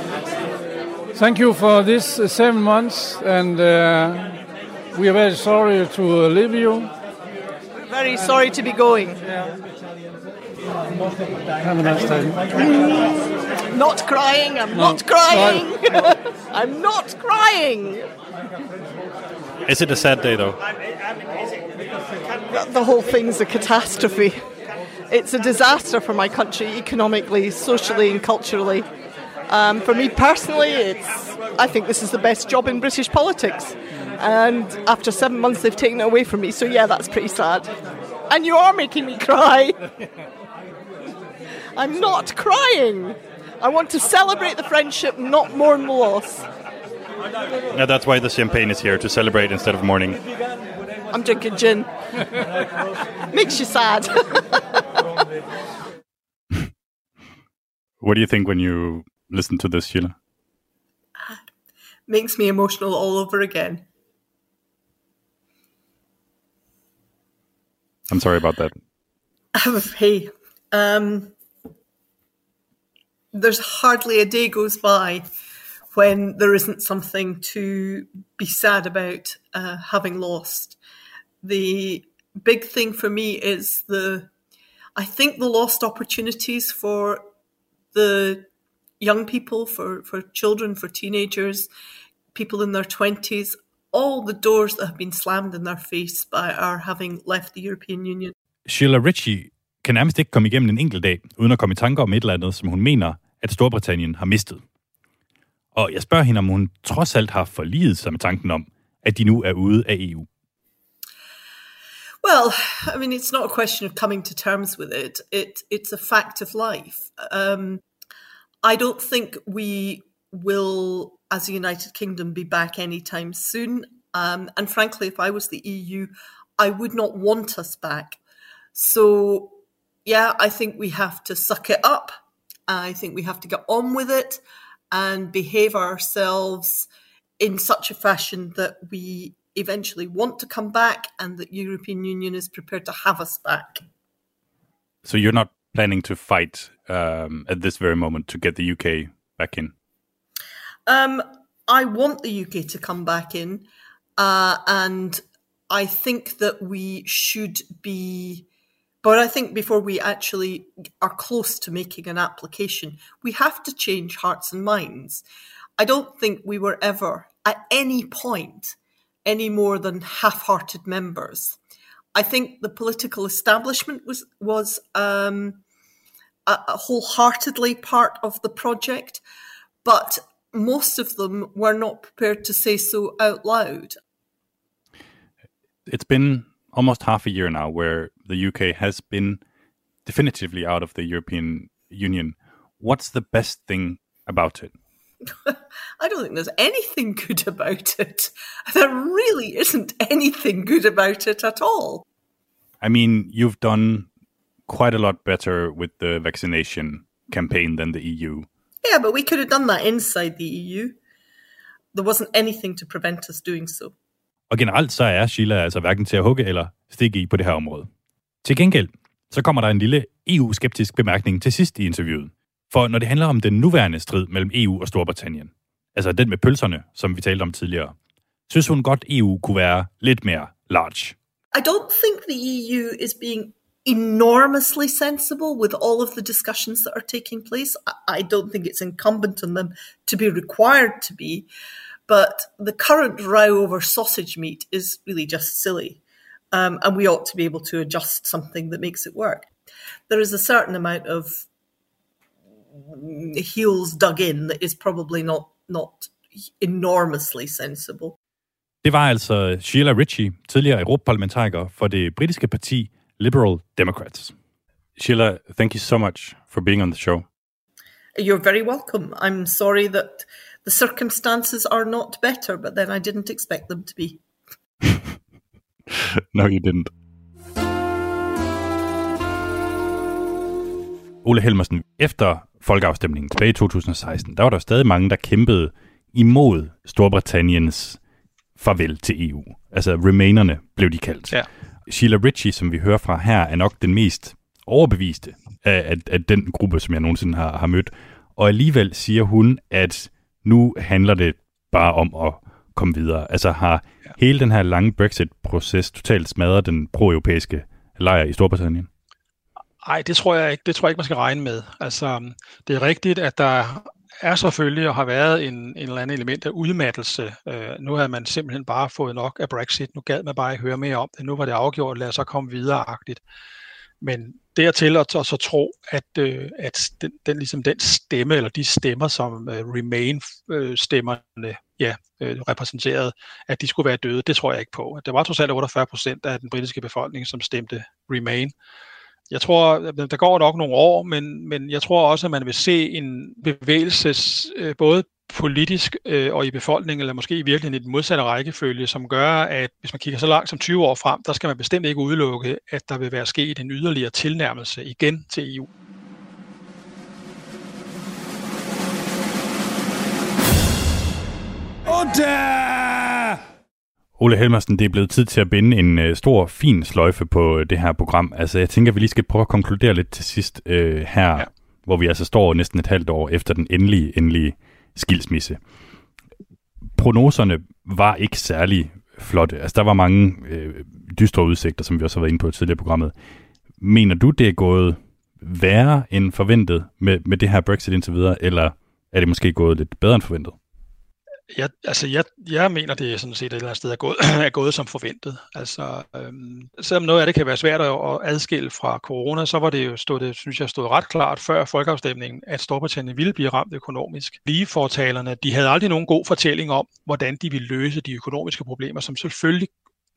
[SPEAKER 19] thank you for this uh, seven months, and uh, we are very sorry to uh, leave you.
[SPEAKER 18] Very sorry to be going.
[SPEAKER 19] Have a nice time.
[SPEAKER 18] Not crying, I'm
[SPEAKER 19] No,
[SPEAKER 18] not crying. I'm not crying.
[SPEAKER 2] Is it a sad day, though?
[SPEAKER 18] The whole thing's a catastrophe. It's a disaster for my country economically, socially, and culturally. Um, for me personally, it's I think this is the best job in British politics. And after seven months, they've taken it away from me. So yeah, that's pretty sad. And you are making me cry. I'm not crying. I want to celebrate the friendship, not mourn the loss.
[SPEAKER 2] Yeah, that's why the champagne is here, to celebrate instead of mourning.
[SPEAKER 18] I'm drinking gin. Makes you sad.
[SPEAKER 2] What do you think when you listen to this, Sheila?
[SPEAKER 18] Makes me emotional all over again.
[SPEAKER 2] I'm sorry about that.
[SPEAKER 18] hey, um, there's hardly a day goes by when there isn't something to be sad about uh, having lost. The big thing for me is the, I think the lost opportunities for the young people, for, for children, for teenagers, people in their 20s, all the doors that have been slammed in their face by our having left the European Union.
[SPEAKER 2] Sheila Ritchie kan nærmest ikke komme igennem en enkelt dag, uden at komme i tanker om et eller andet, som hun mener, at Storbritannien har mistet. Og jeg spørger hende, om hun trods alt har forliget sig med tanken om, at de nu er ude af EU.
[SPEAKER 18] Well, I mean, it's not a question of coming to terms with it. It it's a fact of life. Um, I don't think we will, as a United Kingdom, be back anytime soon. Um, and frankly, if I was the EU, I would not want us back. So, yeah, I think we have to suck it up. I think we have to get on with it and behave ourselves in such a fashion that we eventually want to come back and that European Union is prepared to have us back.
[SPEAKER 2] So you're not planning to fight um, at this very moment to get the UK back in?
[SPEAKER 18] Um, I want the UK to come back in, uh, and I think that we should be. But I think before we actually are close to making an application, we have to change hearts and minds. I don't think we were ever at any point any more than half-hearted members. I think the political establishment was was um, a, a wholeheartedly part of the project, but most of them were not prepared to say so out loud.
[SPEAKER 2] It's been almost half a year now where the UK has been definitively out of the European Union. What's the best thing about it?
[SPEAKER 18] I don't think there's anything good about it. There really isn't anything good about it at all.
[SPEAKER 2] I mean, you've done quite a lot better with the vaccination campaign than the EU.
[SPEAKER 18] Yeah, but we could have done that inside the EU. There wasn't anything to prevent us doing so.
[SPEAKER 2] Og generelt så er Sheila altså hverken til at hugge eller stikke i på det her område. Til gengæld, så kommer der en lille EU-skeptisk bemærkning til sidst i interviewet. For når det handler om den nuværende strid mellem EU og Storbritannien, altså den med pølserne, som vi talte om tidligere, synes hun godt, EU kunne være lidt mere large.
[SPEAKER 18] I don't think the EU is being enormously sensible with all of the discussions that are taking place. I- don't think it's incumbent on them to be required to be, but the current row over sausage meat is really just silly. Um, and we ought to be able to adjust something that makes it work. There is a certain amount of heels dug in that is probably not not enormously sensible.
[SPEAKER 2] Det var altså Sheila Ritchie, tidligere europaparlamentariker for det britiske parti Liberal Democrats. Sheila, thank you so much for being on the show.
[SPEAKER 18] You're very welcome. I'm sorry that the circumstances are not better, but then I didn't expect them to be.
[SPEAKER 2] no, you didn't. Ole Helmersen, efter folkeafstemningen tilbage i 2016, der var der stadig mange, der kæmpede imod Storbritanniens farvel til EU. Altså Remainerne blev de kaldt.
[SPEAKER 8] Ja.
[SPEAKER 2] Sheila Ritchie, som vi hører fra her, er nok den mest overbeviste af, af, af den gruppe, som jeg nogensinde har, har mødt. Og alligevel siger hun, at nu handler det bare om at komme videre. Altså har ja. hele den her lange Brexit-proces totalt smadret den pro-europæiske lejr i Storbritannien?
[SPEAKER 8] Nej, det tror jeg ikke. Det tror jeg ikke, man skal regne med. Altså, det er rigtigt, at der er selvfølgelig og har været en, en eller anden element af udmattelse. Øh, nu havde man simpelthen bare fået nok af Brexit. Nu gad man bare ikke høre mere om det. Nu var det afgjort. Lad os så komme videre-agtigt. Men dertil at, at så tro, at, øh, at den, den, ligesom den stemme, eller de stemmer, som øh, Remain-stemmerne øh, ja, øh, repræsenterede, at de skulle være døde, det tror jeg ikke på. Det var trods alt 48 procent af den britiske befolkning, som stemte Remain. Jeg tror, der går nok nogle år, men, men jeg tror også, at man vil se en bevægelse, øh, både politisk øh, og i befolkningen, eller måske i virkeligheden i den modsatte rækkefølge, som gør, at hvis man kigger så langt som 20 år frem, der skal man bestemt ikke udelukke, at der vil være sket en yderligere tilnærmelse igen til EU.
[SPEAKER 2] Oda! Ole Helmersen, det er blevet tid til at binde en øh, stor, fin sløjfe på øh, det her program. Altså, jeg tænker, vi lige skal prøve at konkludere lidt til sidst øh, her, ja. hvor vi altså står næsten et halvt år efter den endelige, endelige skilsmisse. Prognoserne var ikke særlig flotte. Altså, der var mange øh, dystre udsigter, som vi også har været inde på tidligere i programmet. Mener du, det er gået værre end forventet med, med det her Brexit indtil videre, eller er det måske gået lidt bedre end forventet?
[SPEAKER 8] Jeg, altså jeg, jeg mener, det er sådan set et eller andet sted er gået, er gået som forventet. Altså, øhm, selvom noget af det kan være svært at, at adskille fra corona, så var det jo, stod det, synes jeg, stod ret klart før folkeafstemningen, at Storbritannien ville blive ramt økonomisk. Ligefortalerne, de havde aldrig nogen god fortælling om, hvordan de ville løse de økonomiske problemer, som selvfølgelig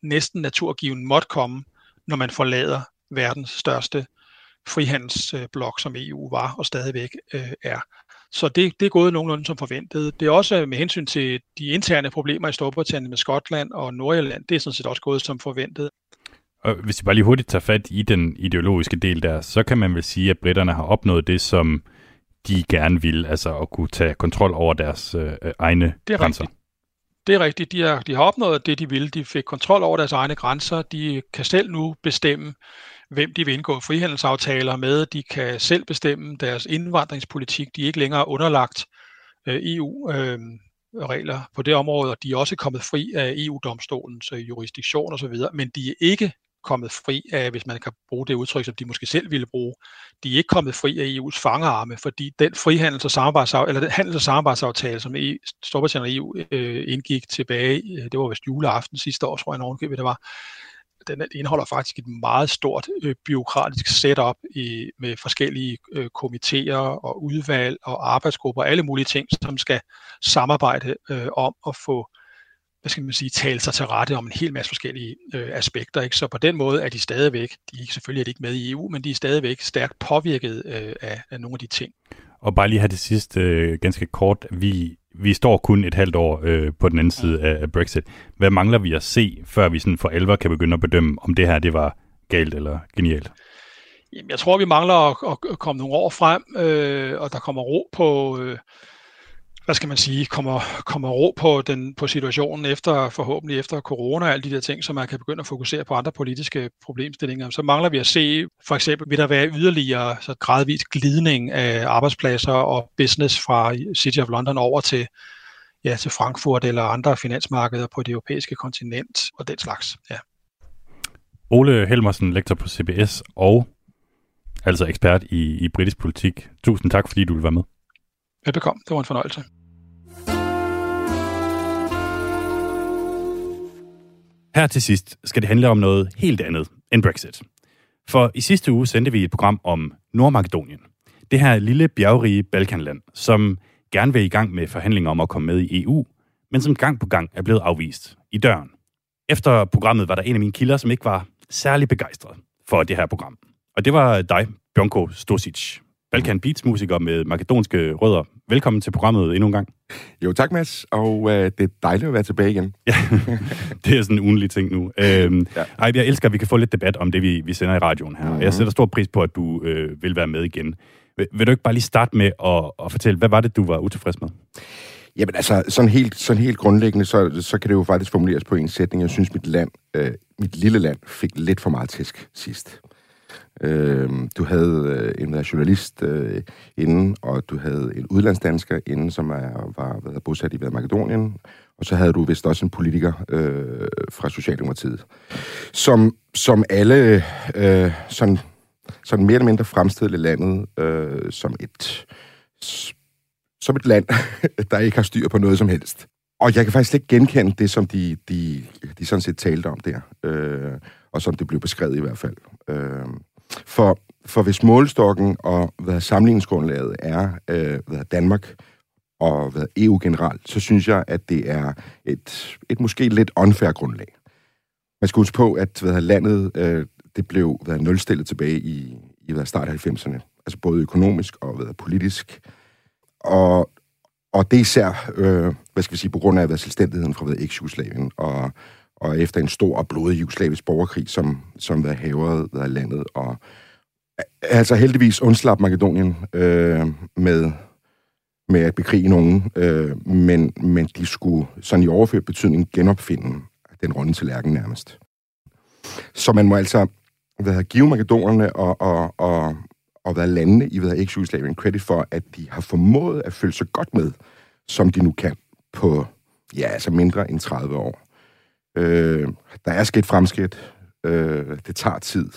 [SPEAKER 8] næsten naturgiven måtte komme, når man forlader verdens største frihandelsblok, som EU var og stadigvæk øh, er. Så det, det er gået nogenlunde som forventet. Det er også med hensyn til de interne problemer i Storbritannien med Skotland og Nordjylland, det er sådan set også gået som forventet.
[SPEAKER 2] Og hvis vi bare lige hurtigt tager fat i den ideologiske del der, så kan man vel sige, at britterne har opnået det, som de gerne vil, altså at kunne tage kontrol over deres øh, egne
[SPEAKER 8] det er
[SPEAKER 2] grænser.
[SPEAKER 8] Rigtigt. Det er rigtigt. De har, de har opnået det, de ville. De fik kontrol over deres egne grænser. De kan selv nu bestemme, hvem de vil indgå frihandelsaftaler med. De kan selv bestemme deres indvandringspolitik. De er ikke længere underlagt øh, EU-regler øh, på det område, og de er også kommet fri af EU-domstolens øh, jurisdiktion osv., men de er ikke kommet fri af, hvis man kan bruge det udtryk, som de måske selv ville bruge, de er ikke kommet fri af EU's fangearme, fordi den frihandels- og samarbejdsaftale, eller den handels- og samarbejdsaftale, som EU, Storbritannien og EU øh, indgik tilbage, øh, det var vist juleaften sidste år, tror jeg nogen det var, den indeholder faktisk et meget stort øh, byråkratisk setup i, med forskellige øh, komiteer og udvalg og arbejdsgrupper, alle mulige ting, som skal samarbejde øh, om at få hvad skal man sige, tale sig til rette om en hel masse forskellige øh, aspekter. Ikke? Så på den måde er de stadigvæk, de er selvfølgelig er de ikke med i EU, men de er stadigvæk stærkt påvirket øh, af, af nogle af de ting.
[SPEAKER 2] Og bare lige her det sidste, øh, ganske kort, vi, vi står kun et halvt år øh, på den anden side af, af Brexit. Hvad mangler vi at se, før vi sådan for alvor kan begynde at bedømme, om det her det var galt eller genialt?
[SPEAKER 8] Jamen, jeg tror, vi mangler at, at komme nogle år frem, øh, og der kommer ro på... Øh, hvad skal man sige, kommer, kommer ro på, den, på situationen efter, forhåbentlig efter corona og alle de der ting, så man kan begynde at fokusere på andre politiske problemstillinger. Så mangler vi at se, for eksempel, vil der være yderligere så gradvis glidning af arbejdspladser og business fra City of London over til, ja, til Frankfurt eller andre finansmarkeder på det europæiske kontinent og den slags. Ja.
[SPEAKER 2] Ole Helmersen, lektor på CBS og altså ekspert i, i britisk politik. Tusind tak, fordi du vil være med.
[SPEAKER 8] Velbekomme. Det var en fornøjelse.
[SPEAKER 2] Her til sidst skal det handle om noget helt andet end Brexit. For i sidste uge sendte vi et program om Nordmakedonien. Det her lille bjergrige Balkanland, som gerne vil i gang med forhandlinger om at komme med i EU, men som gang på gang er blevet afvist i døren. Efter programmet var der en af mine kilder, som ikke var særlig begejstret for det her program. Og det var dig, Bjørnko Stosic, Balkan Beats musiker med makedonske rødder. Velkommen til programmet endnu en gang.
[SPEAKER 20] Jo, tak Mads, og øh, det er dejligt at være tilbage igen.
[SPEAKER 2] Ja, det er sådan en ugenlig ting nu. Øhm, ja. ej, jeg elsker, at vi kan få lidt debat om det, vi, vi sender i radioen her. Mm-hmm. Jeg sætter stor pris på, at du øh, vil være med igen. Vil, vil du ikke bare lige starte med at, at fortælle, hvad var det, du var utilfreds med?
[SPEAKER 20] Jamen altså, sådan helt, sådan helt grundlæggende, så, så kan det jo faktisk formuleres på en sætning. Jeg synes, mit land, øh, mit lille land, fik lidt for meget tæsk sidst. Øh, du havde øh, en journalist øh, inden, og du havde en udlandsdansker inden, som er, var var bosat i Makedonien, og så havde du vist også en politiker øh, fra Socialdemokratiet, som, som alle øh, sådan, sådan mere eller mindre fremstillede landet øh, som et som et land, der ikke har styr på noget som helst. Og jeg kan faktisk ikke genkende det, som de, de, de sådan set talte om der, øh, og som det blev beskrevet i hvert fald. Øh, for, for hvis målstokken og hvad sammenligningsgrundlaget er øh, hvad Danmark og hvad EU generelt, så synes jeg, at det er et, et måske lidt unfair grundlag. Man skal huske på, at hvad landet øh, det blev hvad, nulstillet tilbage i, i hvad, start af 90'erne. Altså både økonomisk og hvad, politisk. Og, og det er især, øh, hvad skal vi sige, på grund af hvad, selvstændigheden fra eks-Jugoslavien, og, og efter en stor og blodig jugoslavisk borgerkrig, som, som havde havrede af landet. Og, altså heldigvis undslap Makedonien øh, med, med at bekrige nogen, øh, men, men de skulle sådan i overført betydning genopfinde den runde tallerken nærmest. Så man må altså hvad, give makedonerne og, og, og, og hvad landene i hvad eks-Jugoslavien credit for, at de har formået at følge sig godt med, som de nu kan på, ja, altså mindre end 30 år. Øh, der er sket fremskridt. Øh, det tager tid.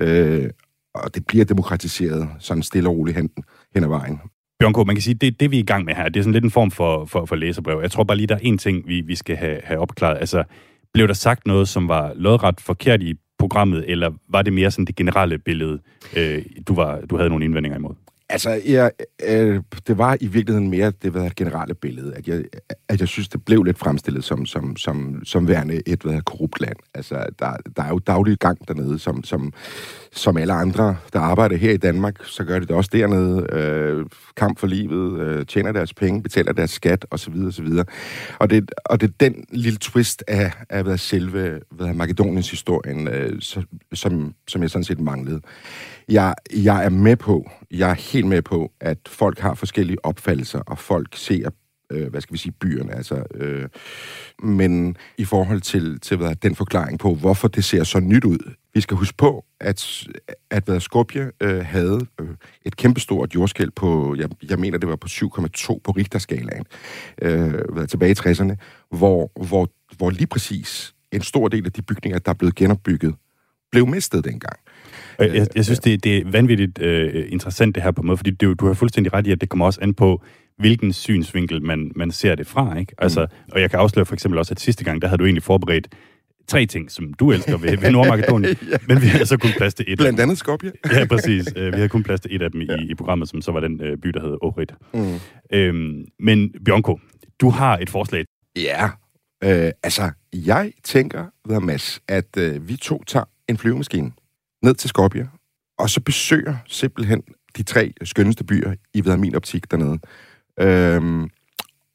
[SPEAKER 20] Øh, og det bliver demokratiseret sådan stille og roligt hen, hen ad vejen.
[SPEAKER 2] Bjørn K., man kan sige, det, det vi er i gang med her, det er sådan lidt en form for, for, for læserbrev. Jeg tror bare lige, der er en ting, vi, vi skal have, have opklaret. Altså, blev der sagt noget, som var lodret forkert i programmet, eller var det mere sådan det generelle billede, øh, du, var, du havde nogle indvendinger imod?
[SPEAKER 20] Altså, jeg, øh, det var i virkeligheden mere det var generelle billede, at jeg, at jeg synes, det blev lidt fremstillet som, som, som, som værende et hvad, korrupt land. Altså, der, der er jo daglig gang dernede, som, som, som alle andre, der arbejder her i Danmark, så gør de det også dernede. Øh, kamp for livet, øh, tjener deres penge, betaler deres skat, osv. osv. Og det, og det er den lille twist af, af hvad, selve hvad, Makedoniens historien, øh, som, som jeg sådan set manglede. Jeg, jeg er med på, jeg er helt med på, at folk har forskellige opfattelser, og folk ser øh, hvad skal vi sige, byerne. Altså, øh, men i forhold til, til hvad, den forklaring på, hvorfor det ser så nyt ud. Vi skal huske på, at, at hvad, Skopje øh, havde øh, et kæmpestort jordskæld på, jeg, jeg mener, det var på 7,2 på Richterskalaen, øh, hvad, tilbage i 60'erne, hvor, hvor, hvor lige præcis en stor del af de bygninger, der er blevet genopbygget, blev mistet dengang.
[SPEAKER 2] Jeg, jeg, jeg synes, det, det er vanvittigt øh, interessant det her på en måde, fordi det, du har fuldstændig ret i, at det kommer også an på, hvilken synsvinkel man, man ser det fra. Ikke? Altså, mm. Og jeg kan afsløre for eksempel også, at sidste gang, der havde du egentlig forberedt tre ting, som du elsker ved, ved Nordmakedonien, ja. men vi havde så kun plads til et.
[SPEAKER 20] Blandt andet Skopje.
[SPEAKER 2] ja, præcis. Øh, vi havde kun plads til et af dem ja. i, i programmet, som så var den øh, by, der hed Ohrid. Mm. Øhm, men Bjørnko, du har et forslag.
[SPEAKER 20] Ja, øh, altså, jeg tænker, Mads, at øh, vi to tager en flyvemaskine ned til Skopje, og så besøger simpelthen de tre skønneste byer i hvad min optik dernede. Øhm,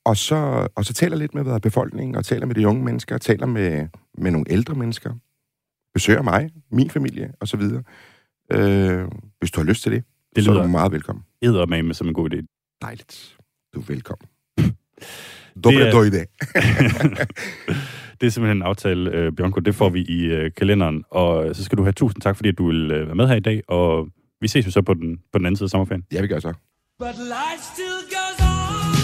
[SPEAKER 20] og, så, og så taler lidt med hvad, befolkningen, og taler med de unge mennesker, og taler med, med nogle ældre mennesker. Besøger mig, min familie, og så videre. Øh, hvis du har lyst til det, det så er du meget velkommen.
[SPEAKER 2] Det med som en god idé.
[SPEAKER 20] Dejligt. Du er velkommen. Dobre
[SPEAKER 2] er-
[SPEAKER 20] dojde.
[SPEAKER 2] det er simpelthen en aftale, øh, Bjørnko. Det får vi i øh, kalenderen. Og så skal du have tusind tak, fordi du vil øh, være med her i dag. Og vi ses jo så på den, på den anden side af sommerferien.
[SPEAKER 20] Ja, vi gør så.
[SPEAKER 4] But life still goes on.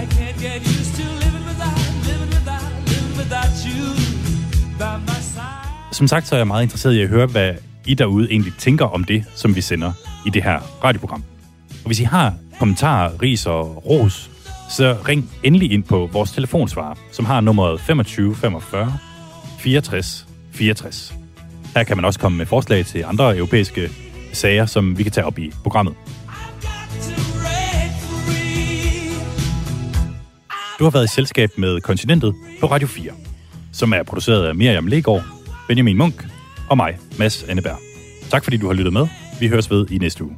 [SPEAKER 4] I can't get used to living without, living without, living without you.
[SPEAKER 2] Som sagt, så er jeg meget interesseret i at høre, hvad I derude egentlig tænker om det, som vi sender i det her radioprogram. Og hvis I har kommentarer, ris og ros, så ring endelig ind på vores telefonsvarer, som har nummeret 25 45 64 64. Her kan man også komme med forslag til andre europæiske sager, som vi kan tage op i programmet. Du har været i selskab med Kontinentet på Radio 4, som er produceret af Miriam Legård, Benjamin Munk og mig, Mads Anneberg. Tak fordi du har lyttet med. Vi høres ved i næste uge.